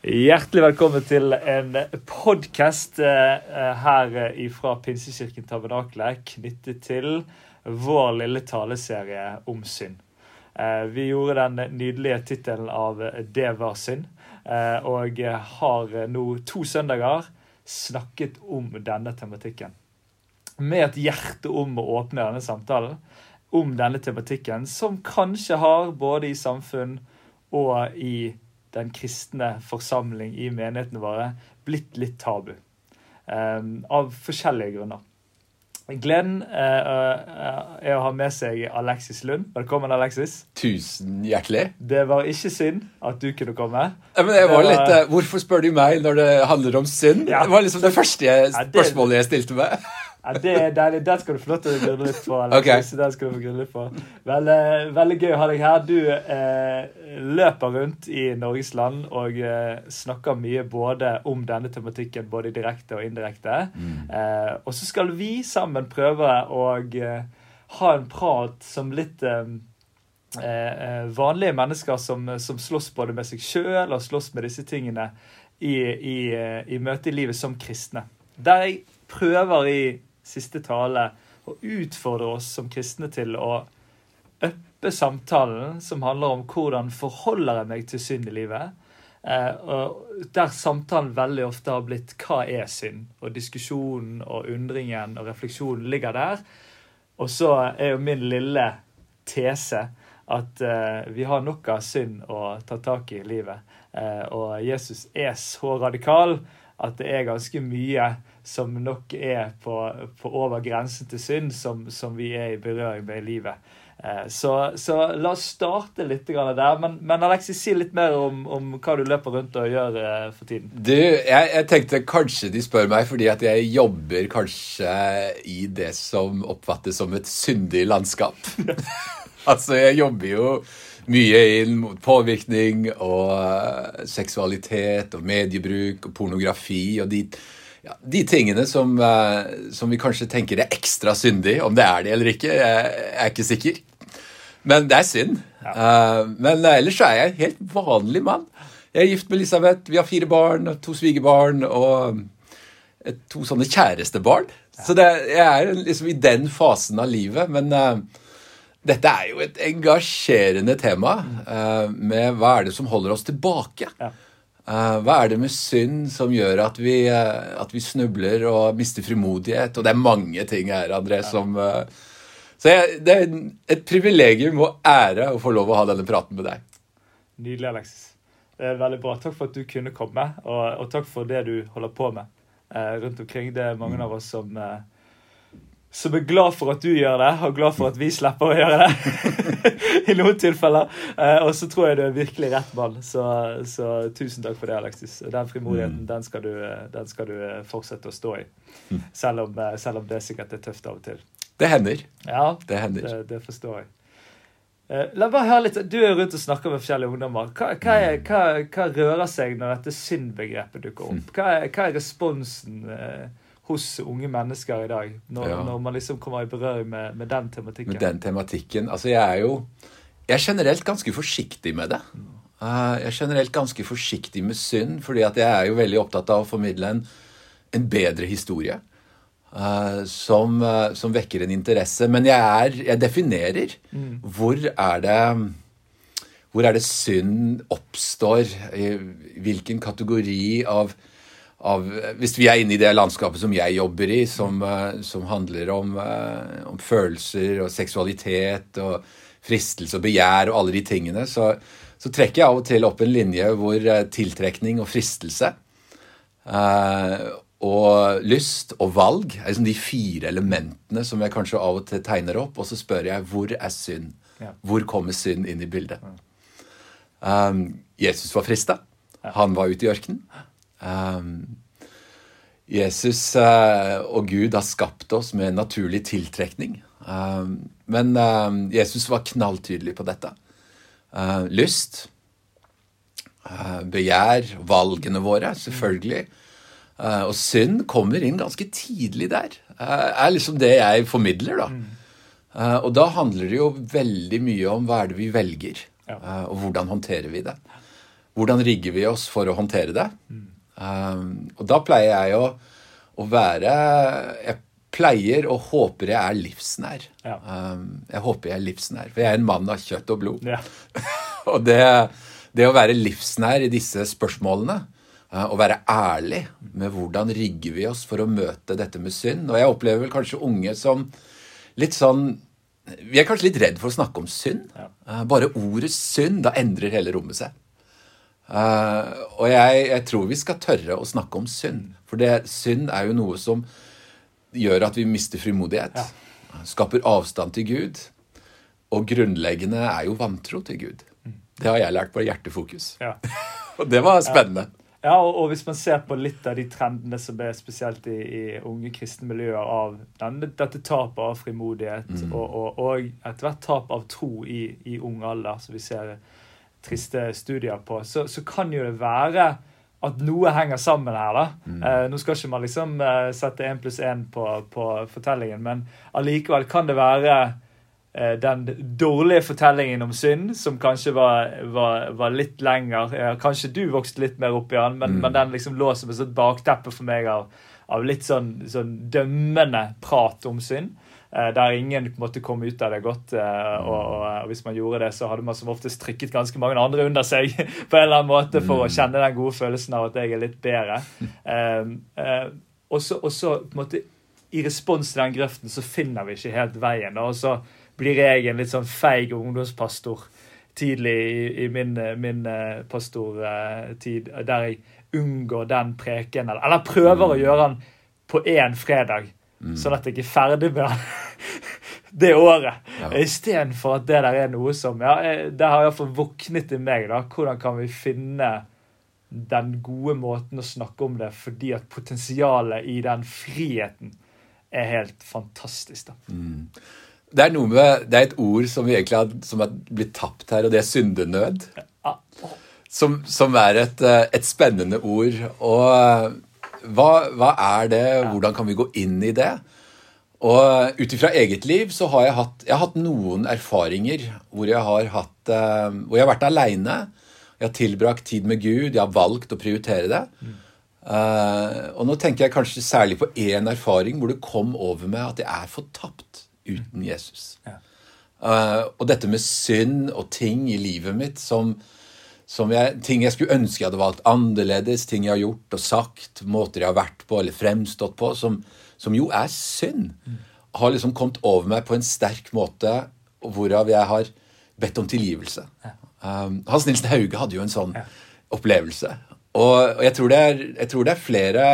Hjertelig velkommen til en podkast her fra Pinsekirken Tabernakle knyttet til vår lille taleserie om synd. Eh, vi gjorde den nydelige tittelen av 'Det var synd', eh, og har nå to søndager snakket om denne tematikken. Med et hjerte om å åpne denne samtalen om denne tematikken, som kanskje har både i samfunn og i den kristne forsamling i menighetene våre blitt litt tabu. Eh, av forskjellige grunner. Gleden eh, er å ha med seg Alexis Lund. Velkommen, Alexis. Tusen hjertelig. Det var ikke synd at du kunne komme. Ja, men jeg var litt, Hvorfor spør du meg når det handler om synd? Ja. Det var liksom det første spørsmålet jeg stilte meg. Ja, det er deilig. Den skal du få lov til å grunne litt på. Okay. Den skal du få grunne litt på. Vel, eh, veldig gøy å ha deg her. Du eh, løper rundt i Norges land og eh, snakker mye både om denne tematikken, både direkte og indirekte. Mm. Eh, og så skal vi sammen prøve å eh, ha en prat som litt eh, vanlige mennesker som, som, slåss både med seg sjøl og slåss med disse tingene i, i, i møte i livet som kristne. Der jeg prøver i siste tale og utfordre oss som kristne til å øppe samtalen som handler om hvordan forholder jeg meg til synd i livet. Eh, der samtalen veldig ofte har blitt 'hva er synd?' Og diskusjonen og undringen og refleksjonen ligger der. Og så er jo min lille tese at uh, vi har nok av synd å ta tak i i livet. Uh, og Jesus er så radikal at det er ganske mye som nok er på, på over grensen til synd, som, som, vi er i berøring med i livet. Eh, så, så, la oss starte litt der. Men, men Alexis, si litt mer om, om, hva du løper rundt og gjør eh, for tiden. Du, jeg, jeg, tenkte kanskje de spør meg fordi at jeg jobber kanskje i det som oppfattes som et syndig landskap. altså, jeg jobber jo mye inn mot påvirkning og uh, seksualitet og mediebruk og pornografi og de, ja, de tingene som, uh, som, vi kanskje tenker er ekstra syndig. Om det er det eller ikke, jeg, er ikke sikker. Men det er synd. Ja. Uh, men ellers så er jeg en helt vanlig mann. Jeg er gift med Elisabeth, vi har fire barn, to svigerbarn og to sånne kjærestebarn. Ja. Så det, jeg er liksom i den fasen av livet. Men dette er jo et engasjerende tema uh, med hva er det som holder oss tilbake. Ja. Uh, hva er det med synd som gjør at vi, uh, at vi, snubler og mister frimodighet? Og det er mange ting her, André, som Så jeg, det er et privilegium og ære å få lov å ha denne praten med deg. Nydelig, Alexis. Det er veldig bra. Takk for at du kunne komme, og, og takk for det du holder på med rundt omkring. Det er mange av oss som som er glad for at du gjør det, og glad for at vi slipper å gjøre det. I noen tilfeller. Eh, og så tror jeg du er virkelig rett mann. Så, så, tusen takk for det, Alexis. Den frimodigheten mm. den, skal du, den, skal du, eh, fortsette å stå i. Mm. Selv om, eh, selv om, det sikkert er tøft av og til. Det hender. Ja, det, hender. det, det forstår jeg. La meg høre litt, Du er rundt og snakker med forskjellige ungdommer. Hva, hva, er, hva, hva rører seg når dette syndbegrepet dukker opp? Mm. Hva er, hva er responsen? Eh, hos unge mennesker i dag, når, ja. når man liksom kommer i berøring med, med, den tematikken? Med den tematikken. Altså, jeg er jo Jeg er generelt ganske forsiktig med det. Uh, jeg er generelt ganske forsiktig med synd, fordi at jeg er jo veldig opptatt av å formidle en, en bedre historie. Uh, som, uh, som, vekker en interesse. Men jeg, er, jeg definerer mm. hvor er det hvor er det synd oppstår? I hvilken kategori av av, Hvis vi er inne i det landskapet som jeg jobber i, som, eh, som handler om, eh, om, følelser og seksualitet og fristelse og begjær og alle de tingene, så, så trekker jeg av og til opp en linje hvor eh, tiltrekning og fristelse eh, og lyst og valg er liksom de fire elementene som jeg kanskje av og til tegner opp, og så spør jeg hvor er synd? Hvor kommer synd inn i bildet? Um, Jesus var frista. Han var ute i ørkenen. Um, Jesus uh, og Gud har skapt oss med naturlig tiltrekning. Um, men uh, Jesus var knalltydelig på dette. Lyst, begjær, valgene våre, selvfølgelig. og synd kommer inn ganske tidlig der. er liksom det jeg formidler, da. Og da handler det jo veldig mye om hva er det vi velger, og hvordan håndterer vi det. hvordan rigger vi oss for å håndtere det? Um, og da pleier jeg å, å, være Jeg pleier og håper jeg er livsnær. Ja. Um, jeg håper jeg er livsnær, for jeg er en mann av kjøtt og blod. Ja. og det, det, å være livsnær i disse spørsmålene, uh, å være ærlig med hvordan rigger vi oss for å møte dette med synd Og jeg opplever vel kanskje unge som litt sånn Vi er kanskje litt redd for å snakke om synd. Ja. Uh, bare ordet synd, da endrer hele rommet seg. Uh, og jeg, jeg, tror vi skal tørre å snakke om synd. For det, synd er jo noe som gjør at vi mister frimodighet. Ja. Skaper avstand til Gud. Og grunnleggende er jo vantro til Gud. Det har jeg lært på Hjertefokus. Ja. og det var spennende. Ja, og, og, hvis man ser på litt av de trendene som er spesielt i, i unge kristne miljøer av denne, dette tapet av frimodighet mm. og, og, og etter hvert tap av tro i, i ung alder, som vi ser triste studier på, så, så kan jo det være at noe henger sammen her. da. Mm. Eh, nå skal ikke man liksom eh, sette én pluss én på, på, fortellingen, men allikevel kan det være eh, den dårlige fortellingen om synd, som kanskje var, var, var litt lenger. kanskje du vokste litt mer opp i den, men, mm. men den liksom lå som et bakteppe for meg av, av litt sånn, sånn, dømmende prat om synd. Eh, der ingen på en måte kom ut av det godt. Eh, og, og, hvis man gjorde det, så hadde man som oftest trykket ganske mange andre under seg på en eller annen måte for å mm. kjenne den gode følelsen av at jeg er litt bedre. Uh, og så på en måte i respons til den grøften så finner vi ikke helt veien. Og så blir jeg en litt sånn feig ungdomspastor tidlig i, i min, min pastortid, der jeg unngår den preken, eller, eller prøver å mm. gjøre den på én fredag. Mm. Sånn at jeg er ferdig med det året. Ja. Istedenfor at det der er noe som ja, Det har iallfall våknet i meg. da, Hvordan kan vi finne den gode måten å snakke om det, fordi at potensialet i den friheten er helt fantastisk. da. Mm. Det er noe med, det er et ord som vi egentlig har, som har blitt tapt her, og det er syndenød. Ja. Som, som, er et, eh, et spennende ord. Og hva, hva, er det? Hvordan kan vi gå inn i det? Og ut ifra eget liv så har jeg hatt, jeg har hatt noen erfaringer hvor jeg har, hatt, uh, hvor jeg har vært aleine. Jeg har tilbrakt tid med Gud. Jeg har valgt å prioritere det. Uh, og nå tenker jeg kanskje særlig på én erfaring hvor det kom over meg at jeg er fortapt uten Jesus. Uh, og dette med synd og ting i livet mitt som, jeg, ting jeg skulle ønske jeg hadde valgt annerledes, ting jeg har gjort og sagt, måter jeg har vært på eller fremstått på, som, som jo er synd, har liksom kommet over meg på en sterk måte, hvorav jeg har bedt om tilgivelse. Um, Hans Nilsen Hauge hadde jo en sånn opplevelse. Og, og jeg, tror er, jeg, tror det er, flere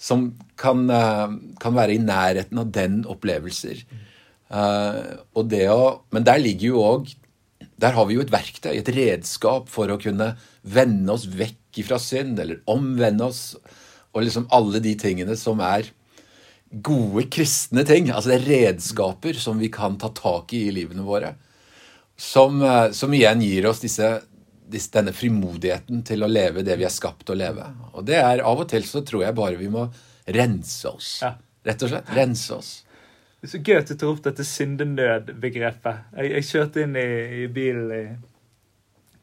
som kan, uh, kan, være i nærheten av den opplevelser. Uh, og det å, men der ligger jo òg der har vi jo et verktøy, et redskap for å kunne vende oss vekk ifra synd, eller omvende oss, og liksom alle de tingene som er gode kristne ting. Altså det er redskaper som vi kan ta tak i i livene våre. Som, eh, som igjen gir oss disse, disse, denne frimodigheten til å leve det vi er skapt til å leve. Og det er av og til så tror jeg bare vi må rense oss. Rett og slett. Rense oss. Så gøy at du tar opp dette syndenød-begrepet. Jeg, jeg, kjørte inn i, i bilen i,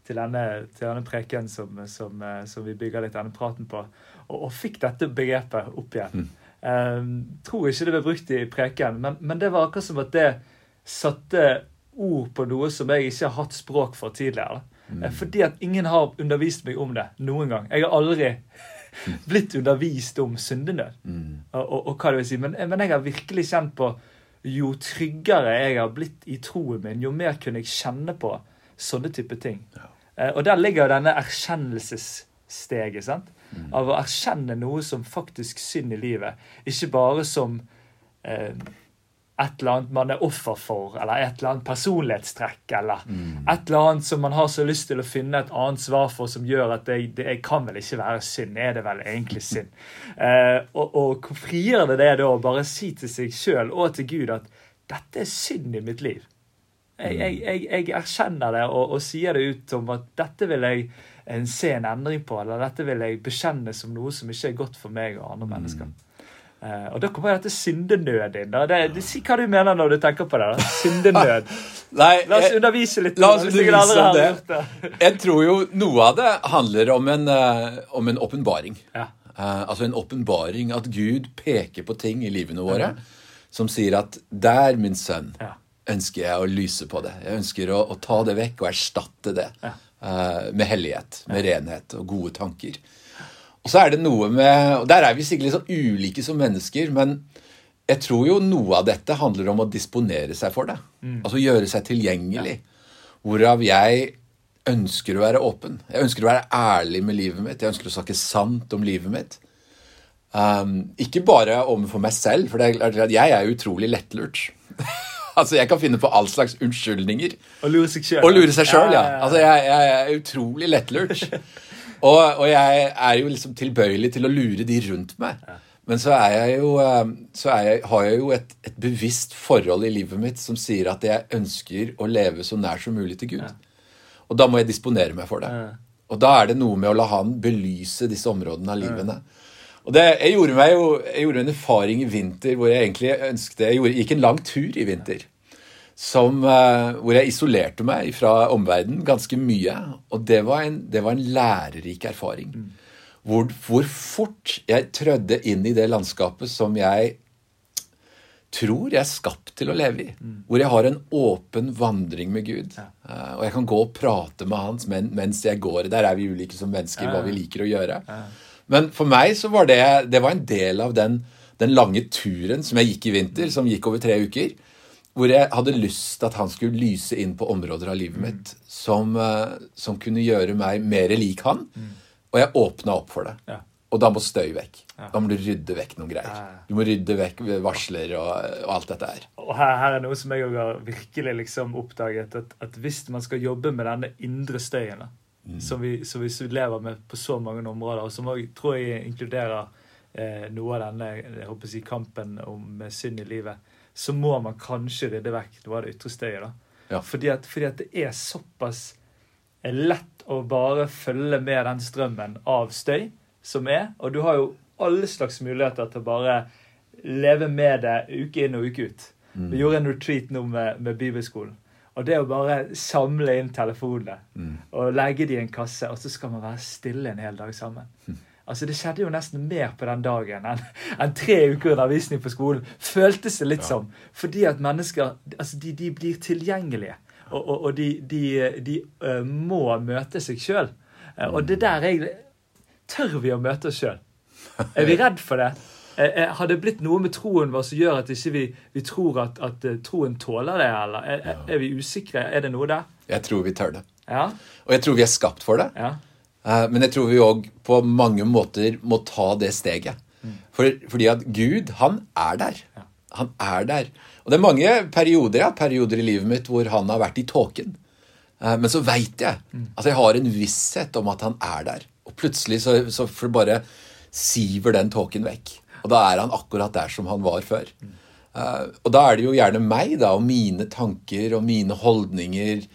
til, denne, til denne preken som, som, eh, som, vi bygger litt denne praten på, og, og fikk dette begrepet opp igjen. Mm. Um, tror ikke det ble brukt i preken, men, men, det var akkurat som at det satte ord på noe som jeg ikke har hatt språk for tidligere. Mm. Fordi at ingen har undervist meg om det noen gang. Jeg har aldri blitt undervist om syndenød. Mm. Og, og, og, hva det vil si. Men, men, jeg har virkelig kjent på Jo tryggere jeg har blitt i troen min, jo mer kunne jeg kjenne på sånne type ting. Ja. Eh, og der ligger jo denne erkjennelsessteget. sant? Mm. Av å erkjenne noe som faktisk synd i livet. Ikke bare som eh, et eller annet man er offer for, eller et eller annet personlighetstrekk, eller mm. et eller annet som man har så lyst til å finne et annet svar for, som gjør at det, det kan vel ikke være synd. Er det vel egentlig synd? Eh, og, og hvor frigjør det det da å bare si til seg sjøl og til Gud at dette er synd i mitt liv? Jeg, jeg, mm. jeg, jeg erkjenner det og, og, sier det ut om at dette vil jeg se en endring på, eller dette vil jeg bekjenne som noe som ikke er godt for meg og andre mm. Uh, og da kommer dette syndenød inn. da. Det, det, si hva du mener når du tenker på det. da. Syndenød. Nei, la oss undervise litt. La oss undervise om det. Jeg tror jo noe av det handler om en, uh, om en åpenbaring. Ja. Uh, altså en åpenbaring at Gud peker på ting i livene våre mm. som sier at 'der, min sønn', ja. ønsker jeg å lyse på det. Jeg ønsker å, å ta det vekk og erstatte det ja. med hellighet, med renhet og gode tanker. Og så er det noe med og Der er vi sikkert litt sånn ulike som mennesker, men jeg tror jo noe av dette handler om å disponere seg for det. Mm. Altså gjøre seg tilgjengelig. Hvorav jeg ønsker å være åpen. Jeg ønsker å være ærlig med livet mitt. Jeg ønsker å snakke sant om livet mitt. Um, ikke bare overfor meg selv, for det er jeg er utrolig lettlurt. altså, Jeg kan finne på all slags unnskyldninger. Og lure seg sjøl. Og lure seg ja. Altså, jeg, jeg er utrolig lettlurt. Og, og, jeg er jo liksom tilbøyelig til å lure de rundt meg. Men så, er jeg jo, eh, så jeg, har jeg jo et, et, bevisst forhold i livet mitt som sier at jeg ønsker å leve så nær som mulig til Gud. Og da må jeg disponere meg for det. Og da er det noe med å la Han belyse disse områdene av livene. Og det, jeg, gjorde meg jo, jeg gjorde en erfaring i vinter hvor jeg egentlig ønsket Jeg gjorde, gikk en lang tur i vinter som, uh, hvor jeg isolerte meg fra omverdenen ganske mye. Og det var en, det var en lærerik erfaring. Mm. Hvor, hvor, fort jeg trødde inn i det landskapet som jeg tror jeg er skapt til å leve i. Mm. Hvor jeg har en åpen vandring med Gud. Ja. Uh, og jeg kan gå og prate med Hans men, mens jeg går. Der er vi ulike som mennesker, ja. hva vi liker å gjøre. Ja. Men for meg så var det, det var en del av den, den lange turen som jeg gikk i vinter, som gikk over tre uker hvor jeg hadde lyst til at han skulle lyse inn på områder av livet mitt som, uh, som kunne gjøre meg mer lik han. Mm. Og jeg åpna opp for det. Ja. Og da må støy vekk. Ja. Da må du rydde vekk noen greier. Du må rydde vekk varsler og, og alt dette her. Og her, her, er noe som jeg har virkelig liksom oppdaget. At, at, hvis man skal jobbe med denne indre støyen, mm. som, vi, som, vi, lever med på så mange områder, og som jeg tror jeg inkluderer eh, noe av denne jeg håper si, kampen om synd i livet så må man kanskje rydde vekk noe av det ytre støyet. da. Ja. Fordi, at, fordi, at, det er såpass lett å bare følge med den strømmen av støy som er. Og du har jo alle slags muligheter til å bare leve med det uke inn og uke ut. Mm. Vi gjorde en retreat nå med, med Bibelskolen. Og det å bare samle inn telefonene mm. og legge de i en kasse, og så skal man være stille en hel dag sammen. Mm. Altså Det skjedde jo nesten mer på den dagen enn, enn tre uker undervisning på skolen. Føltes det litt ja. som. Fordi at mennesker altså de, de blir tilgjengelige. Og, og, og de, de, de uh, må møte seg sjøl. Uh, og det der jeg Tør vi å møte oss sjøl? Er vi redd for det? Uh, har det blitt noe med troen vår som gjør at ikke vi, vi tror at, at troen tåler det? Eller er, er, er, vi usikre? Er det noe der? Jeg tror vi tør det. Ja. Og jeg tror vi er skapt for det. Ja. Eh, men jeg tror vi òg på mange måter må ta det steget. For, fordi at Gud, han er der. Han er der. Og det er mange perioder ja, perioder i livet mitt hvor han har vært i tåken. Eh, men så veit jeg at jeg har en visshet om at han er der. Og plutselig så, så bare siver den tåken vekk. Og da er han akkurat der som han var før. Eh, og da er det jo gjerne meg da, og mine tanker og mine holdninger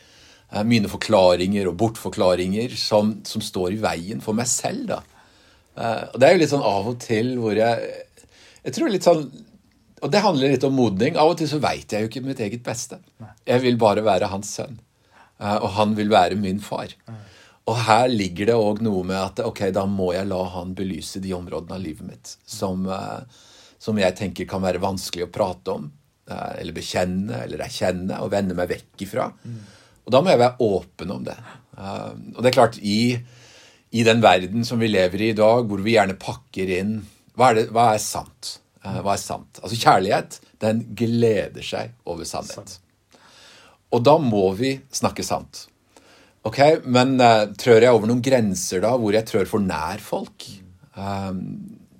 mine forklaringer og bortforklaringer som, som, står i veien for meg selv. da. Eh, og Det er jo litt sånn av og til hvor jeg jeg tror litt sånn, Og det handler litt om modning. Av og til så veit jeg jo ikke mitt eget beste. Jeg vil bare være hans sønn. Eh, og han vil være min far. Og her ligger det òg noe med at ok, da må jeg la han belyse de områdene av livet mitt som, som jeg tenker kan være vanskelig å prate om, eller bekjenne eller erkjenne og vende meg vekk ifra. Mm. Og da må jeg være åpen om det. Uh, og det er klart, i, i, den verden som vi lever i i dag, hvor vi gjerne pakker inn Hva er, det, hva er sant? Uh, hva er sant? Altså kjærlighet, den gleder seg over sannhet. Og da må vi snakke sant. Ok, Men uh, trør jeg over noen grenser da, hvor jeg trør for nær folk? Um,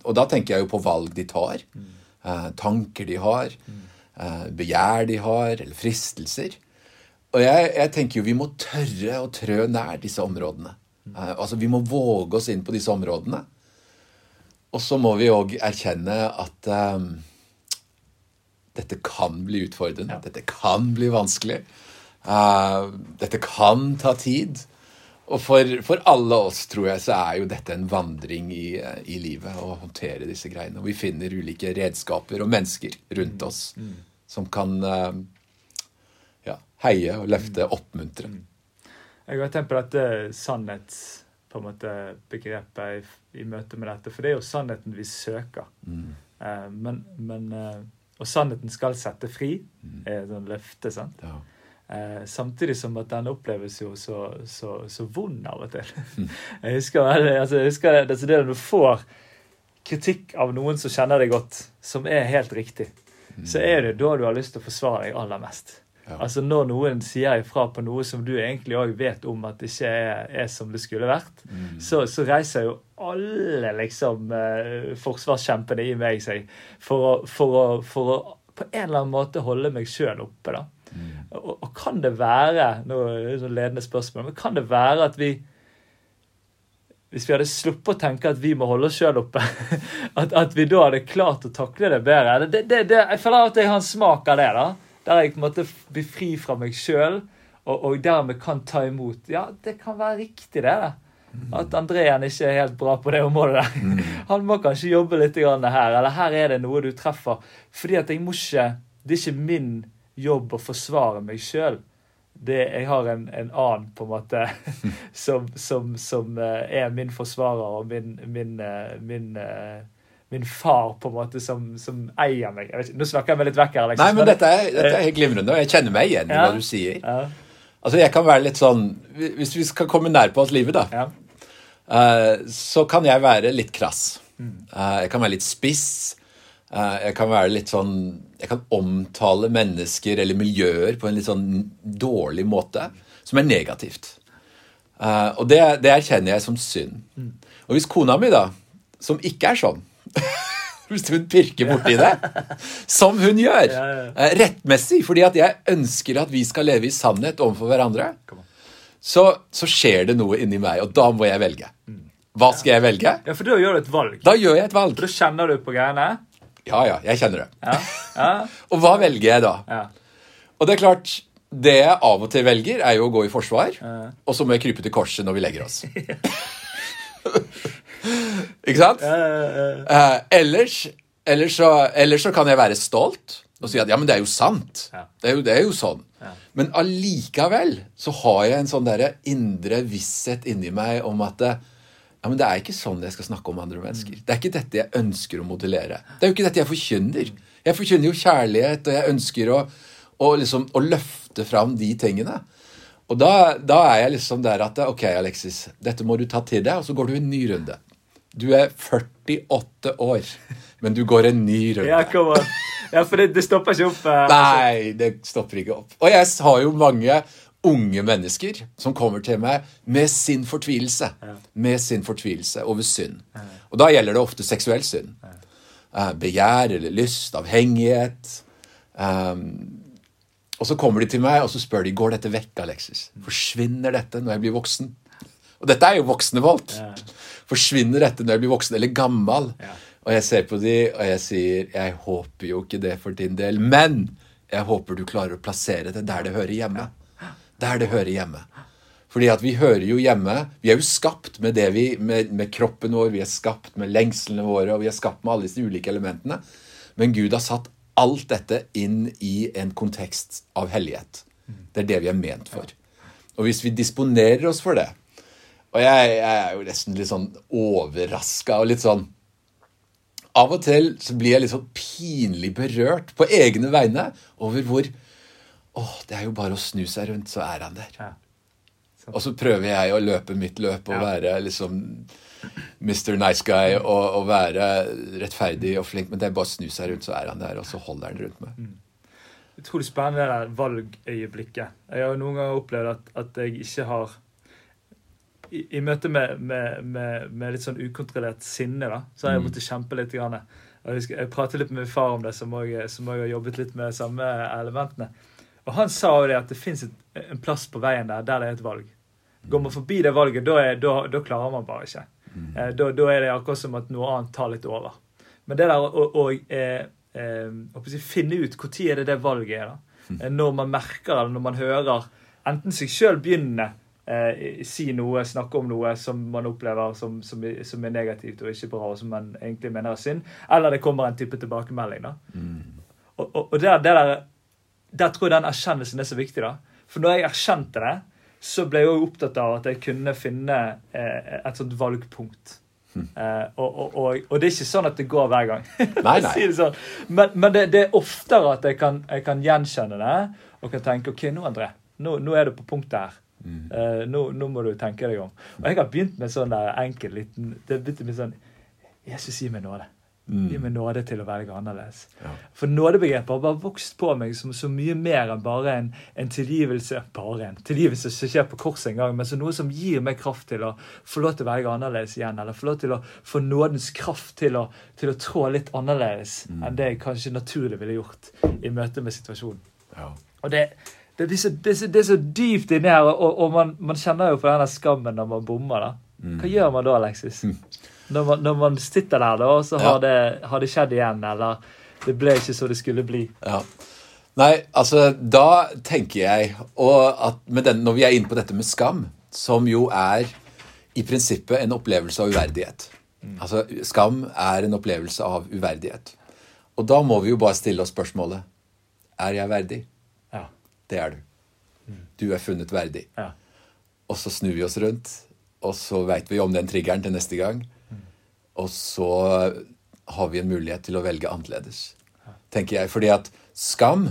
og da tenker jeg jo på valg de tar. Uh, tanker de har. Uh, begjær de har, eller fristelser. Og jeg, jeg, tenker jo vi må tørre å trø nær disse områdene. Uh, altså Vi må våge oss inn på disse områdene. Og så må vi òg erkjenne at um, dette kan bli utfordrende. Ja. Dette kan bli vanskelig. Uh, dette kan ta tid. Og for, for, alle oss, tror jeg, så er jo dette en vandring i, i, livet. Å håndtere disse greiene. Og vi finner ulike redskaper og mennesker rundt mm. oss mm. som kan uh, heie og løfte, mm. oppmuntre. Mm. Jeg har tenkt på dette sannhets på en måte begrepet i, i, møte med dette. For det er jo sannheten vi søker. Mm. Uh, men, men uh, og sannheten skal sette fri, er et løfte. sant? Ja. Eh, samtidig som at den oppleves jo så, så, så vond av og til. Mm. jeg husker, altså, jeg husker det, altså det når du får kritikk av noen som kjenner deg godt, som er helt riktig, mm. så er det da du har lyst til å forsvare deg aller mest. Ja. Altså Når noen sier ifra på noe som du egentlig òg vet om at det ikke er, er som det skulle vært, mm. så, så, reiser jo alle liksom eh, forsvarskjempene i meg seg for å, for, å, for å, på en eller annen måte holde meg sjøl oppe. da. Mm. Og, og, kan det være nå er det sånn ledende spørsmål, men kan det være at vi hvis vi hadde sluppet å tenke at vi må holde oss sjøl oppe, at, at, vi da hadde klart å takle det bedre det, det, det, Jeg føler at jeg har en smak av det. da, der jeg på en måte blir fri fra meg sjøl og, og, dermed kan ta imot. Ja, det kan være riktig, det. da. Mm. At Andrean ikke er helt bra på det området. der. Mm. Han må kanskje jobbe litt her, eller her er det noe du treffer. Fordi at jeg må ikke Det er ikke min jobb å forsvare meg sjøl. Jeg har en, en, annen på en måte som, som, som eh, er min forsvarer og min, min, eh, min, min eh, far på en måte som, som eier meg. Ikke, nå snakker jeg meg litt vekk her. Liksom. Nei, men dette er, dette er helt glimrende, og jeg kjenner meg igjen i ja, hva du sier. Ja. Altså, jeg kan være litt sånn Hvis vi skal komme nær på oss livet, da, ja. uh, så kan jeg være litt krass. Uh, jeg kan være litt spiss. Uh, jeg kan være litt sånn Jeg kan omtale mennesker eller miljøer på en litt sånn dårlig måte, som er negativt. og det, det erkjenner jeg som synd. Mm. Og hvis kona mi, da, som ikke er sånn hvis hun pirker borti det, som hun gjør. Ja, ja. Eh, rettmessig, fordi at jeg ønsker at vi skal leve i sannhet overfor hverandre. Så, så, skjer det noe inni meg, og da må jeg velge. Hva skal jeg velge? Ja, For da gjør du et valg. Da gjør jeg et valg. For da kjenner du på greiene? Ja, ja. Jeg kjenner det. Ja. og hva velger jeg da? Og det er klart, det jeg av og til velger, er jo å gå i forsvar. Og så må jeg krype til korset når vi legger oss. Ikke sant? Uh, ellers, ellers, så, ellers, så, kan jeg være stolt og si at ja, men det er jo sant. Det er jo, det er jo sånn. Men allikevel så har jeg en sånn derre indre visshet inni meg om at ja, men det er ikke sånn jeg skal snakke om andre mennesker. Det er ikke dette jeg ønsker å modellere. Det er jo ikke dette jeg forkynner. Jeg forkynner jo kjærlighet, og jeg ønsker å, å, liksom, å løfte fram de tingene. Og da, da, er jeg liksom der at ok, Alexis, dette må du ta til deg, og så går du en ny runde. Du er 48 år, men du går en ny runde. Ja, kom an. Ja, for det, det stopper ikke opp. Uh, Nei, det stopper ikke opp. Og jeg har jo mange unge mennesker som kommer til meg med sin fortvilelse. Ja. Med sin fortvilelse over synd. Ja. Og da gjelder det ofte seksuell synd. Ja. Uh, begjær eller lyst, avhengighet. Um, og så kommer de til meg og så spør de, går dette vekk, Alexis. Forsvinner dette når jeg blir voksen? Og dette er jo voksne folk. Forsvinner dette når jeg blir voksen eller gammel? Ja. Og jeg ser på de, og jeg sier jeg håper jo ikke det for din del, men jeg håper du klarer å plassere det der det hører hjemme. Der det hører hjemme. Fordi at vi hører jo hjemme Vi er jo skapt med det vi, med, med kroppen vår, vi er skapt med lengslene våre, og vi er skapt med alle disse ulike elementene. Men Gud har satt alt dette inn i en kontekst av hellighet. Det er det vi er ment for. Og hvis vi disponerer oss for det, og jeg, jeg er jo nesten litt sånn overraska og litt sånn Av og til så blir jeg litt sånn pinlig berørt på egne vegne over hvor Å, det er jo bare å snu seg rundt, så er han der. Ja. Og så prøver jeg å løpe mitt løp og ja. være liksom Mr. Nice Guy og, og, være rettferdig og flink, men det er bare å snu seg rundt, så er han der, og så holder han rundt meg. Mm. Utrolig spennende det der valgøyeblikket. Jeg har noen ganger opplevd at, at jeg ikke har i, i møte med, med, med, med, litt sånn ukontrollert sinne, da, så har jeg mm. måttet kjempe litt. Grann. Jeg, jeg pratet litt med min far om det, som også, har jobbet litt med samme elementene. Og han sa jo det at det fins en plass på veien der der det er et valg. Går man forbi det valget, da, er, da, da klarer man bare ikke. Mm. Eh, da, da, er det akkurat som at noe annet tar litt over. Men det der å, å, eh, eh, finne ut når det det valget er, da. Mm. Eh, når man merker eller når man hører enten seg sjøl begynne eh, si noe, snakke om noe som man opplever som, som, som, er negativt og ikke bra, og som man egentlig mener er synd. Eller det kommer en type tilbakemelding. da. Mm. Og, og, og der, der, der, tror jeg den erkjennelsen er så viktig. da. For når jeg erkjente det, så ble jeg òg opptatt av at jeg kunne finne eh, et sånt valgpunkt. Mm. Og, og, og, og, det er ikke sånn at det går hver gang. Nei, nei. det sånn. Men, men det, det, er oftere at jeg kan, jeg kan, gjenkjenne det og kan tenke OK, nå, André, nå, nå er du på punktet her. Mm. Uh, nå, nå, må du tenke deg om. Og jeg har begynt med sånn enkel liten Det begynte med sånn Jesus, gi meg nåde. Mm. Gi meg nåde til å velge annerledes. Ja. For nådebegrepet har bare vokst på meg som så mye mer enn bare en, en tilgivelse bare en tilgivelse som skjer på korset en gang, men som noe som gir meg kraft til å få lov til å velge annerledes igjen. Eller få lov til å få nådens kraft til å, til å trå litt annerledes mm. enn det jeg kanskje naturlig ville gjort i møte med situasjonen. Ja. Og det, det, er så, det, det, er så, dypt inni her, og, og man, man, kjenner jo på denne skammen når man bommer. da. Mm. Hva gjør man da, Alexis? Mm. Når man, når man sitter der, da, så har, ja. det, har, det, skjedd igjen, eller det ble ikke så det skulle bli. Ja. Nei, altså, da tenker jeg at den, Når vi er inne på dette med skam, som jo er i prinsippet en opplevelse av uverdighet. Mm. Altså, Skam er en opplevelse av uverdighet. Og da må vi jo bare stille oss spørsmålet Er jeg verdig? Det er du. Du er funnet verdig. Ja. Og så snur vi oss rundt, og så veit vi om den triggeren til neste gang. Og så har vi en mulighet til å velge annerledes, tenker jeg. Fordi at skam,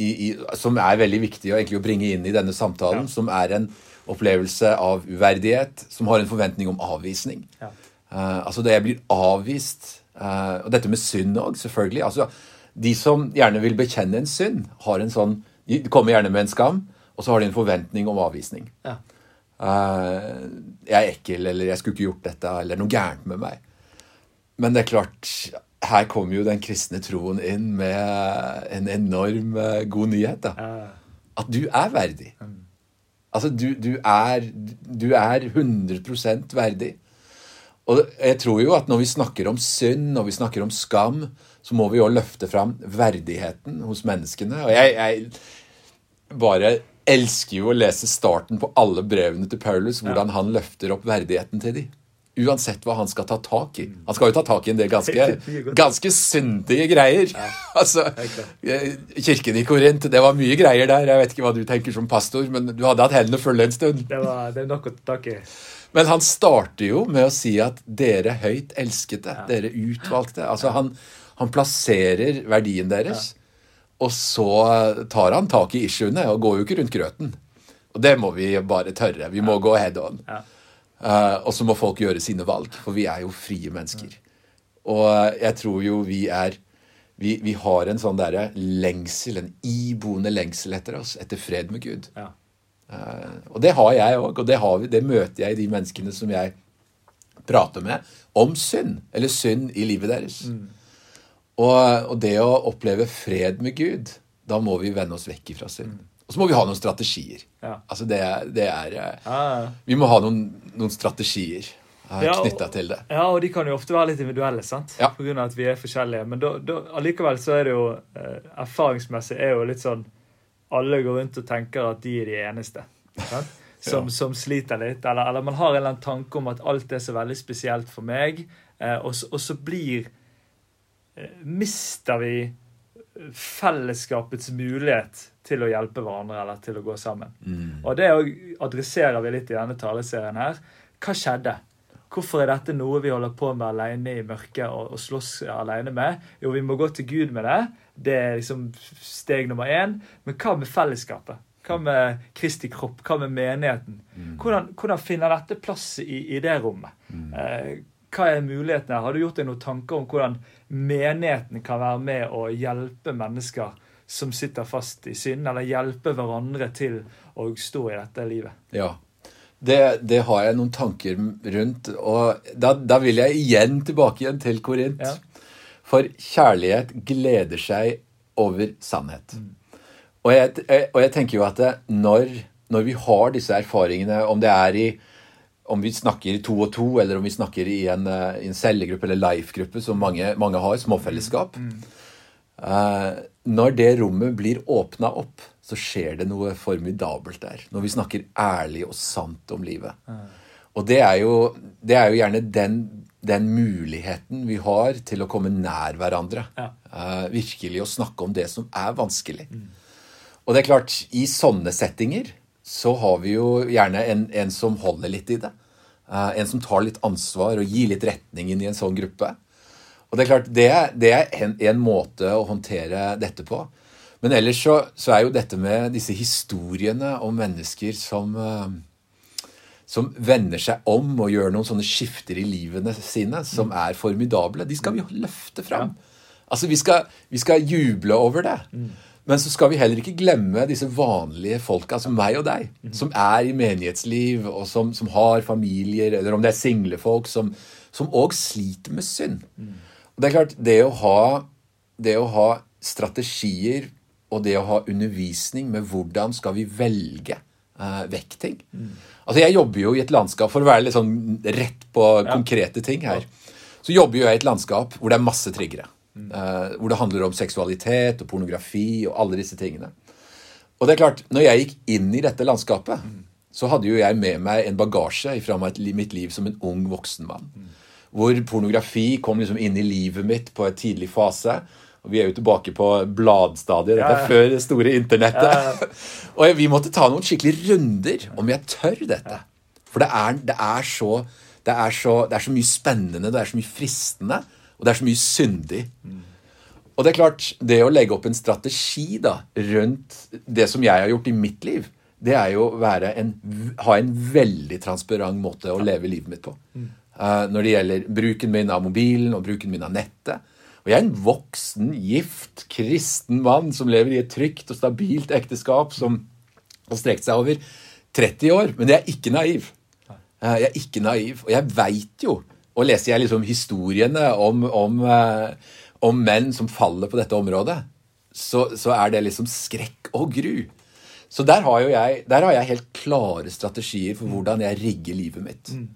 i, i, som er veldig viktig å, å bringe inn i denne samtalen, ja. som er en opplevelse av uverdighet, som har en forventning om avvisning. Ja. Uh, altså det jeg blir avvist uh, Og dette med synd òg, selvfølgelig. Altså, de som gjerne vil bekjenne en synd, har en sånn De kommer gjerne med en skam, og så har de en forventning om avvisning. Ja. Uh, jeg er ekkel, eller jeg skulle ikke gjort dette, eller noe gærent med meg. Men det er klart, her kommer jo den kristne troen inn med en enorm uh, god nyhet. da. At du er verdig. Altså, du, du, er, du er 100% verdig. Og jeg tror jo at når vi snakker om synd, når vi snakker om skam, så må vi jo løfte fram verdigheten hos menneskene. Og jeg, jeg bare elsker jo å lese starten på alle brevene til Paulus, hvordan han løfter opp verdigheten til dem. Uansett hva han skal ta tak i. Han skal jo ta tak i en del ganske, ganske syndige greier. Altså, eh, Kirken i Korint, det var mye greier der. Jeg vet ikke hva du tenker som pastor, men du hadde hatt hendene fulle en stund. Det, var, det nok å ta tak i. Men han starter jo med å si at 'dere høyt elskede', dere utvalgte. Altså han, han plasserer verdien deres. Og så tar han tak i issuene og går jo ikke rundt grøten. Og det må vi bare tørre. Vi må ja. gå head on. Ja. Uh, og så må folk gjøre sine valg, for vi er jo frie mennesker. Og jeg tror jo vi er Vi, vi har en sånn derre lengsel, en iboende lengsel etter oss, etter fred med Gud. Ja. Uh, og det har jeg òg, og det, vi, det, møter jeg i de menneskene som jeg prater med om synd, eller synd i livet deres. Mm. Og, og, det å oppleve fred med Gud, da må vi vende oss vekk ifra synd. Mm. Og så må vi ha noen strategier. Ja. Altså det, det er ja. Vi må ha noen, noen strategier eh, ja, knytta til det. Ja, og de kan jo ofte være litt individuelle, sant? Ja. på grunn av at vi er forskjellige. Men da, da, allikevel så er det jo eh, erfaringsmessig er jo litt sånn Alle går rundt og tenker at de er de eneste. Som, ja. som, sliter litt. Eller, eller, man har en eller annen tanke om at alt er så veldig spesielt for meg. Eh, og, og så blir Eh, mister vi fellesskapets mulighet til å hjelpe hverandre eller til å gå sammen. Mm. Og det adresserer vi litt i denne taleserien her. Hva skjedde? Hvorfor er dette noe vi holder på med alene i mørket og, og slåss alene med? Jo, vi må gå til Gud med det. Det er liksom steg nummer én. Men hva med fellesskapet? Hva med Kristi kropp? Hva med menigheten? Mm. Hvordan, hvordan, finner dette plass i, i det rommet? Mm. Eh, hva er mulighetene? Har du gjort deg noen tanker om hvordan menigheten kan være med å hjelpe mennesker som sitter fast i synd, eller hjelpe hverandre til å stå i dette livet? Ja, det, det har jeg noen tanker rundt. Og da, da, vil jeg igjen tilbake igjen til Korint. Ja. For kjærlighet gleder seg over sannhet. Mm. Og, jeg, og, jeg, tenker jo at når, når vi har disse erfaringene, om det er i om vi snakker to og to, eller om vi snakker i en, eh, i en cellegruppe eller life-gruppe, som mange, mange, har, småfellesskap, mm. Uh, når det rommet blir åpna opp, så skjer det noe formidabelt der. Når vi snakker ærlig og sant om livet. Mm. Og det er, jo, det er jo, gjerne den, den, muligheten vi har til å komme nær hverandre. Ja. Uh, virkelig å snakke om det som er vanskelig. Mm. Og det er klart, i sånne settinger så har vi jo gjerne en, en som holder litt i det. Uh, en som tar litt ansvar og gir litt retning inn i en sånn gruppe. Og det er klart, det, det er en, en, måte å håndtere dette på. Men ellers så, så, er jo dette med disse historiene om mennesker som uh, som vender seg om og gjør noen sånne skifter i livene sine som mm. er formidable. De skal vi løfte fram. Altså, vi skal, vi skal juble over det. Men så skal vi heller ikke glemme disse vanlige folka, som meg og deg, mm. som er i menighetsliv, og som, som har familier, eller om det er single folk, som òg sliter med synd. Og det er klart, det å ha, det å ha strategier og det å ha undervisning med hvordan skal vi velge uh, vekk ting. Mm. Altså Jeg jobber jo i et landskap, for å være litt sånn rett på konkrete ting her, så jobber jo jeg i et landskap hvor det er masse triggere. Uh, hvor det handler om seksualitet og pornografi og alle disse tingene. Og det er klart, når jeg gikk inn i dette landskapet, mm. så hadde jo jeg med meg en bagasje fra mitt liv som en ung voksen mann. Mm. Hvor pornografi kom liksom inn i livet mitt på et tidlig fase. Og vi er jo tilbake på bladstadiet. Dette er før det store internettet. og vi måtte ta noen skikkelige runder om jeg tør dette. For det er, det, er så, det, er så, det er, så, mye spennende, det er så mye fristende, og det er så mye syndig. Og det er klart, det å legge opp en strategi da, rundt det som jeg har gjort i mitt liv, det er jo å ha en veldig transparent måte å leve livet mitt på. Uh, når det gjelder bruken min av mobilen og bruken min av nettet. Og jeg er en voksen, gift, kristen mann som lever i et trygt og stabilt ekteskap som har strekt seg over 30 år. Men jeg er ikke naiv. Uh, jeg er ikke naiv. Og jeg veit jo, og leser jeg liksom historiene om, om, eh, om, menn som faller på dette området, så, så, er det liksom skrekk og gru. Så der har, jeg, der har jeg helt klare strategier for hvordan jeg rigger livet mitt. Mm.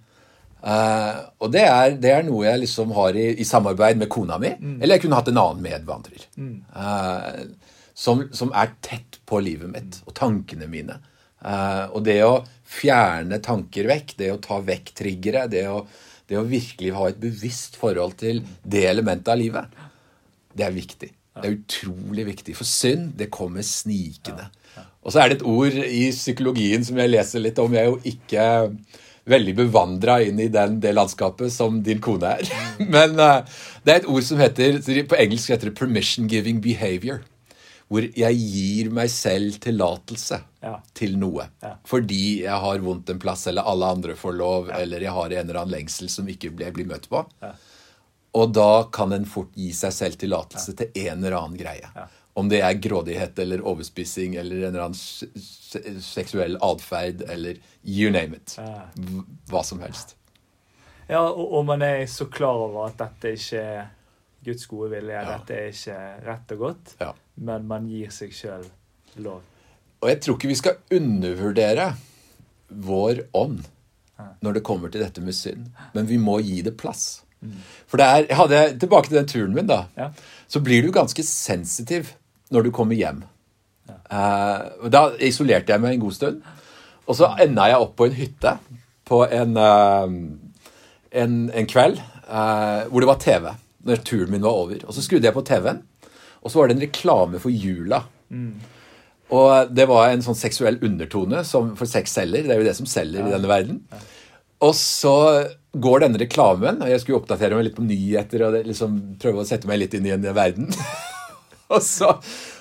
Uh, og det er, det er, noe jeg liksom har i, i samarbeid med kona mi. Mm. Eller jeg kunne hatt en annen medvandrer. Mm. Uh, som, som, er tett på livet mitt og tankene mine. Uh, og det å fjerne tanker vekk, det å ta vekk triggere, det å, det å virkelig ha et bevisst forhold til det elementet av livet, det er viktig. Det er utrolig viktig. For synd, det kommer snikende. Og så er det et ord i psykologien som jeg leser litt om. Jeg er jo ikke veldig bevandra inn i den, det landskapet som din kone er. Men uh, det er et ord som heter På engelsk heter det 'permission giving behavior'. Hvor jeg gir meg selv tillatelse ja. til noe. Ja. Fordi jeg har vondt en plass, eller alle andre får lov, ja. eller jeg har en eller annen lengsel som ikke blir, blir møtt på. Og da kan en fort gi seg selv tillatelse til en eller annen greie. Om det er grådighet eller overspissing eller en eller annen seksuell atferd eller you name it. Hva som helst. Ja, og, og, man er så klar over at dette ikke er Guds gode vilje. Dette er ikke rett og godt. Ja. Men man gir seg sjøl lov. Og jeg tror ikke vi skal undervurdere vår ånd når det kommer til dette med synd. Men vi må gi det plass. Mm. For det er, jeg hadde, Tilbake til den turen min, da. Ja. Så blir du ganske sensitiv når du kommer hjem. Ja. Uh, da isolerte jeg meg en god stund. Og så enda jeg opp på en hytte på en, uh, en, en kveld uh, hvor det var TV. Når turen min var over. Og så skrudde jeg på TV-en, og så var det en reklame for jula. Mm. Og det var en sånn seksuell undertone som for sex selger. Det er jo det som selger ja. i denne verden. Og så går denne reklamen, og jeg skulle oppdatere meg litt på nyheter og liksom prøve å sette meg litt inn i en verden. og, så,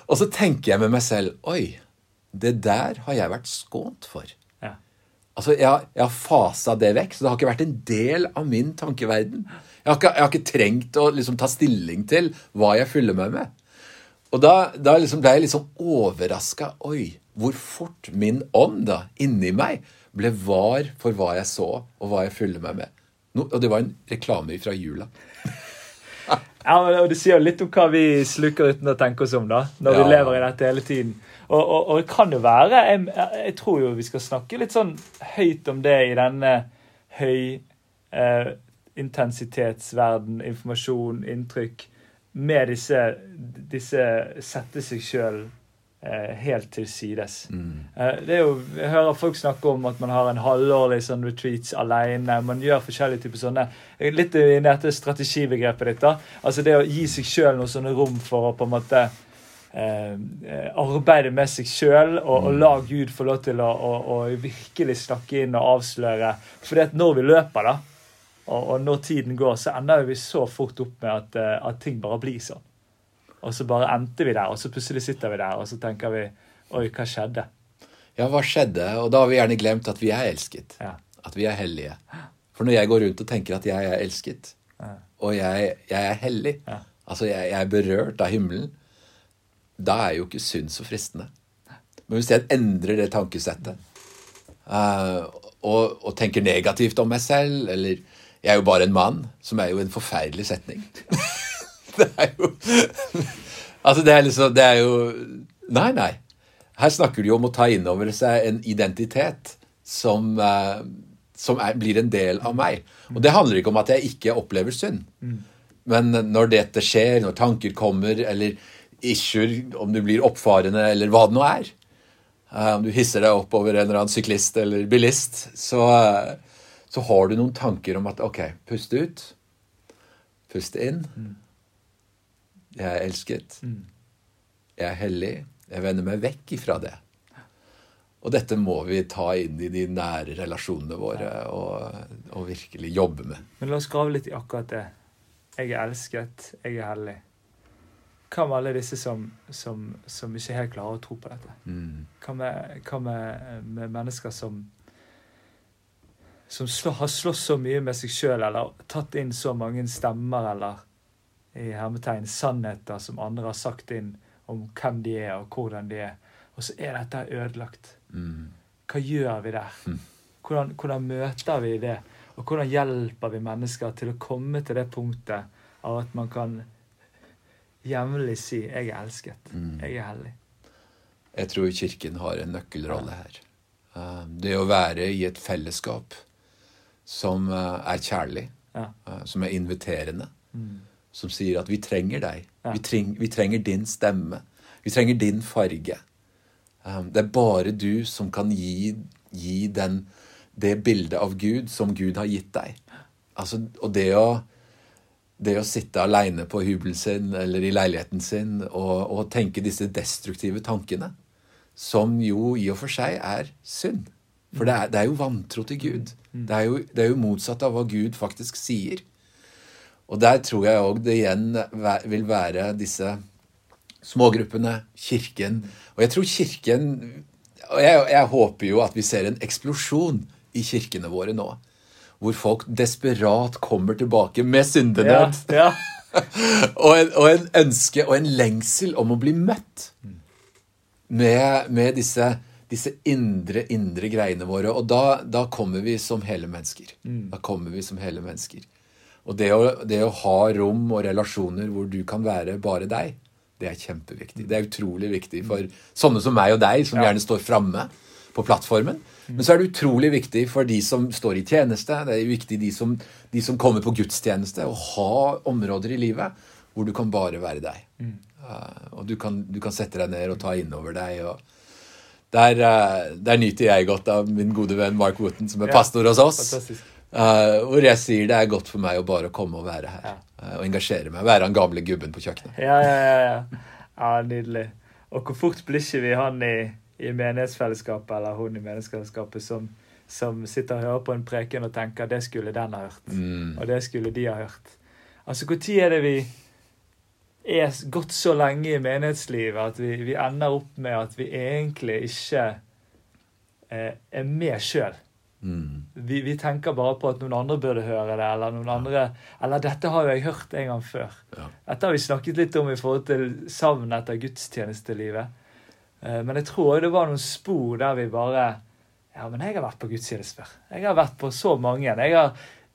og, så, tenker jeg med meg selv Oi, det der har jeg vært skånt for. Ja. Altså, jeg, jeg har fasa det vekk, så det har ikke vært en del av min tankeverden. Jeg har ikke, jeg har ikke trengt å liksom, ta stilling til hva jeg fyller meg med. Og da, da liksom ble jeg liksom overraska. Oi, hvor fort min ånd da, inni meg ble var for hva jeg så, og hva jeg fyller meg med. No, og det var en reklame fra jula. Ja, og Det sier litt om hva vi sluker uten å tenke oss om, da, når ja. vi lever i dette hele tiden. Og, og, og det kan jo være jeg, jeg, tror jo vi skal snakke litt sånn høyt om det i denne høy eh, intensitetsverden, informasjon, inntrykk. Med disse, disse sette seg sjøl eh, helt til sides. Mm. Eh, det er jo, Jeg hører folk snakke om at man har en halvårlig sånn retreats alene. Man gjør forskjellige typer sånne Litt i dette strategibegrepet ditt. da, altså Det å gi seg sjøl noe sånne rom for å på en måte eh, arbeide med seg sjøl og, og, la Gud få lov til å, å, å virkelig snakke inn og avsløre. For når vi løper, da, og, og, når tiden går, så ender vi så fort opp med at, eh, at, ting bare blir sånn. Og så bare endte vi der, og så plutselig sitter vi der, og så tenker vi Oi, hva skjedde? Ja, hva skjedde? Og da har vi gjerne glemt at vi er elsket. Ja. At vi er hellige. For når jeg går rundt og tenker at jeg er elsket, ja. og jeg, jeg, er hellig, ja. altså jeg, jeg, er berørt av himmelen, da er jo ikke synd så fristende. Men hvis jeg endrer det tankesettet uh, og, og tenker negativt om meg selv, eller jeg er jo bare en mann, som er jo en forferdelig setning. det er jo Altså, det er liksom Det er jo Nei, nei. Her snakker du jo om å ta inn over seg en identitet som, uh, som er, blir en del av meg. Og det handler ikke om at jeg ikke opplever synd. Men når dette skjer, når tanker kommer, eller issuer, om du blir oppfarende, eller hva det nå er uh, Om du hisser deg opp over en eller annen syklist eller bilist, så uh, så har du noen tanker om at OK, pust ut. Pust inn. Jeg er elsket. Jeg er hellig. Jeg vender meg vekk ifra det. Og dette må vi ta inn i de nære relasjonene våre og, og virkelig jobbe med. Men la oss grave litt i akkurat det. Jeg er elsket, jeg er hellig. Hva med alle disse som, som, som ikke helt klarer å tro på dette? Mm. Hva, med, hva med, med, mennesker som som slå, har slåss så mye med seg sjøl, eller tatt inn så mange stemmer eller i hermetegn sannheter som andre har sagt inn om hvem de er, og hvordan de er. Og så er dette ødelagt. Mm. Hva gjør vi der? Mm. Hvordan, hvordan, møter vi det? Og hvordan hjelper vi mennesker til å komme til det punktet av at man kan jevnlig si 'Jeg er elsket', mm. 'Jeg er hellig'? Jeg tror Kirken har en nøkkelrolle her. Uh, det å være i et fellesskap som uh, er kjærlig, ja. uh, som er inviterende, mm. som sier at vi trenger deg. Ja. Vi, treng, vi, trenger din stemme. Vi trenger din farge. Um, det er bare du som kan gi, gi den, det bildet av Gud som Gud har gitt deg. Altså, og det å, det å sitte aleine på hybelen sin eller i leiligheten sin og, og tenke disse destruktive tankene, som jo i og for seg er synd. For det er, det er jo vantro til Gud. Mm. Det er, jo, det er, jo, motsatt av hva Gud faktisk sier. Og der tror jeg òg det igjen vil være disse smågruppene, Kirken. Og jeg tror Kirken Og jeg, jeg håper jo at vi ser en eksplosjon i kirkene våre nå. Hvor folk desperat kommer tilbake med syndenød. Ja, ja. og, en, og en ønske og en lengsel om å bli møtt med, med disse, disse, indre, indre greiene våre. Og da, da kommer vi som hele mennesker. Mm. Da kommer vi som hele mennesker. Og det å, det å, ha rom og relasjoner hvor du kan være bare deg, det er kjempeviktig. Det er utrolig viktig for sånne som meg og deg, som ja. gjerne står framme på plattformen. Men så er det utrolig viktig for de som står i tjeneste, det er viktig de som, de som kommer på gudstjeneste, å ha områder i livet hvor du kan bare være deg. Mm. Uh, og du kan, du kan, sette deg ned og ta innover deg. og der, uh, der, nyter jeg godt av min gode venn Mark Wooten, som er ja, pastor hos oss. Uh, hvor jeg sier det er godt for meg å bare komme og være her. Ja. og engasjere meg. Være han gamle gubben på kjøkkenet. Ja, ja, ja. ja. ja nydelig. Og hvor fort blir ikke vi han i i menighetsfellesskapet eller hun i menighetsfellesskapet som, som sitter og hører på en preken og tenker 'det skulle den ha hørt', mm. og 'det skulle de ha hørt'. Altså, Når er det vi er gått så lenge i menighetslivet at vi, vi ender opp med at vi egentlig ikke eh, er med sjøl? Mm. Vi, vi, tenker bare på at noen andre burde høre det, eller noen ja. andre Eller 'dette har jo jeg hørt en gang før'. Ja. Dette har vi snakket litt om i forhold til savn etter gudstjenestelivet. Eh, men jeg tror det var noen spor der vi bare Ja, men jeg har vært på gudstjeneste før. Jeg har vært på så mange. Jeg har,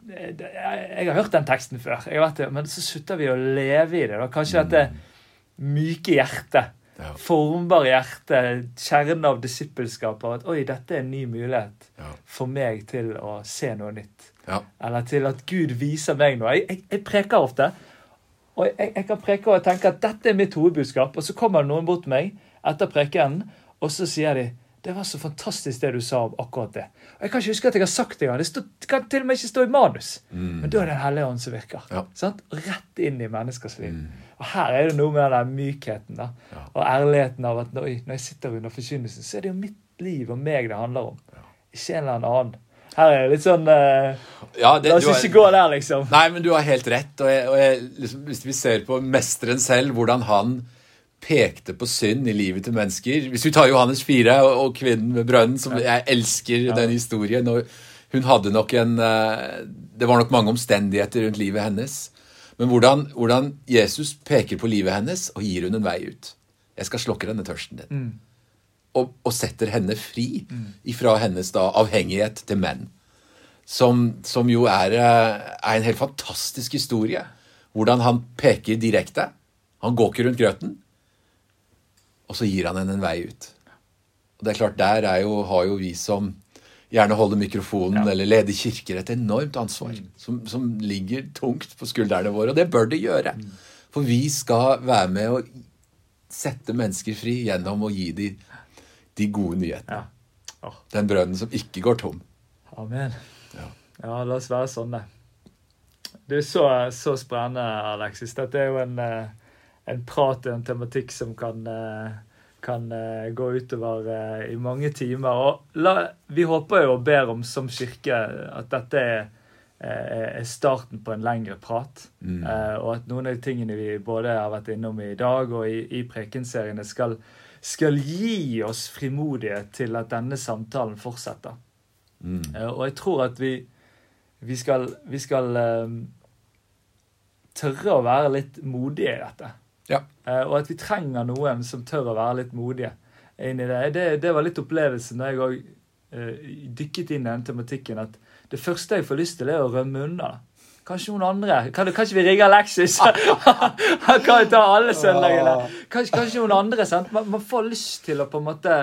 jeg, har hørt den teksten før. det, men så slutter vi å leve i det. Da. Kanskje mm. dette myke hjertet, ja. formbare hjertet, kjernen av disippelskap at oi, dette er en ny mulighet ja. for meg til å se noe nytt. Ja. Eller til at Gud viser meg noe. Jeg, jeg, jeg preker ofte. Og jeg, jeg kan preke og tenke at dette er mitt hovedbudskap, og så kommer det noen bort til meg etter prekenen, og så sier de det var så fantastisk det du sa om akkurat det. Og Jeg kan ikke huske at jeg har sagt det engang. Det, stod, kan til og med ikke stå i manus. Mm. Men da er det Den hellige ånd som virker. Ja. Rett inn i menneskers liv. Mm. Og her er det noe med den mykheten da. Ja. og ærligheten av at når, når jeg sitter under forkynnelsen, så er det jo mitt liv og meg det handler om. Ja. Ikke en eller annen. Her er det litt sånn uh, ja, det, La oss ikke gå der, liksom. Nei, men du har helt rett. Og, jeg, og jeg, liksom, hvis vi ser på mesteren selv, hvordan han pekte på synd i livet til mennesker Hvis vi tar Johannes 4 og, og kvinnen med brønnen, som jeg elsker den historien og Hun hadde nok en uh, Det var nok mange omstendigheter rundt livet hennes. Men hvordan, hvordan, Jesus peker på livet hennes og gir hun en vei ut. Jeg skal slokke denne tørsten din. Mm. Og, og, setter henne fri mm. ifra hennes da, avhengighet til menn. Som, som jo er, eh, er, en helt fantastisk historie. Hvordan han peker direkte. Han går ikke rundt grøten. Og så gir han henne en vei ut. Og det er klart, Der er jo, har jo vi som gjerne holder mikrofonen ja. eller leder kirker, et enormt ansvar mm. som, som, ligger tungt på skuldrene våre. Og det bør det gjøre. Mm. For vi skal være med å sette mennesker fri gjennom å gi dem de gode nyhetene. Ja. Oh. Den brønnen som ikke går tom. Amen. Ja, ja la oss være sånne. Det er så, så spennende, Alexis. Dette er jo en, eh, en prat og en tematikk som kan eh, kan uh, gå utover uh, i mange timer. Og la, vi håper jo og ber om som kirke at dette er, er starten på en lengre prat. Mm. og at noen av de tingene vi både har vært innom i dag og i, i prekenseriene, skal, skal, gi oss frimodighet til at denne samtalen fortsetter. Mm. og jeg tror at vi, vi skal, vi skal tørre å være litt modige i dette. Uh, og at vi trenger noen som tør å være litt modige inn i det. Det, det var litt opplevelsen da jeg òg uh, eh, dykket inn i den tematikken. At det første jeg får lyst til, er å rømme unna. Kanskje noen andre? Kan, kanskje vi rigger Alexis? Han kan jo ta alle søndagene. Kanskje, kanskje, noen andre. sant? Man, man, får lyst til å på en måte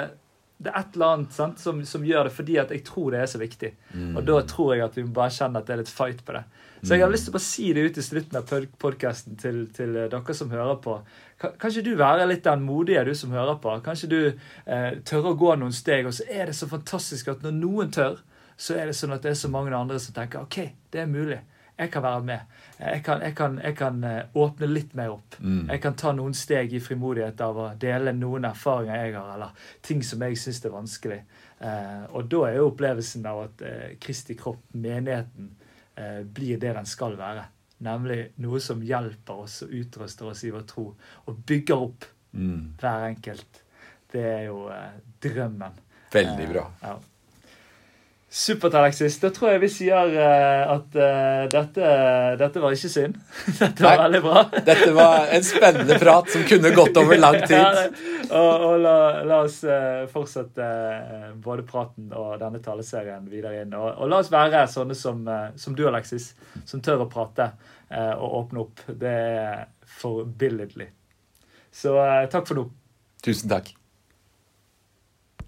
Det er et eller annet sant, som, som, gjør det fordi at jeg tror det er så viktig. Mm. Og da tror jeg at vi bare kjenne at det er litt fight på det. Så jeg har lyst til å bare si det ut i slutten av podkasten til, til, eh, dere som hører på. Kanskje du være litt den modige, du som hører på. Kanskje du eh, tør å gå noen steg. Og så er det så fantastisk at når noen tør, så er det sånn at det er så mange andre som tenker OK, det er mulig. Jeg kan være med. Jeg kan, jeg kan, jeg kan eh, åpne litt mer opp. Mm. Jeg kan ta noen steg i frimodighet av å dele noen erfaringer jeg har, eller ting som jeg syns er vanskelig. Eh, og da er jo opplevelsen av at eh, Kristi kropp, menigheten, Eh, blir det den skal være. Nemlig noe som hjelper oss og utruster oss i vår tro, og bygger opp mm. hver enkelt. Det er jo eh, drømmen. Veldig bra. Eh, ja. Supert, Alexis. Da tror jeg vi sier uh, at uh, dette, dette, var ikke synd. dette var Nei, veldig bra. dette var en spennende prat som kunne gått over lang tid. ja, og, og la, la, oss uh, fortsette både praten og denne taleserien videre inn. Og, og la oss være sånne som, som, du, Alexis, som tør å prate og åpne opp. Det er forbilledlig. Så takk for nå. Tusen takk.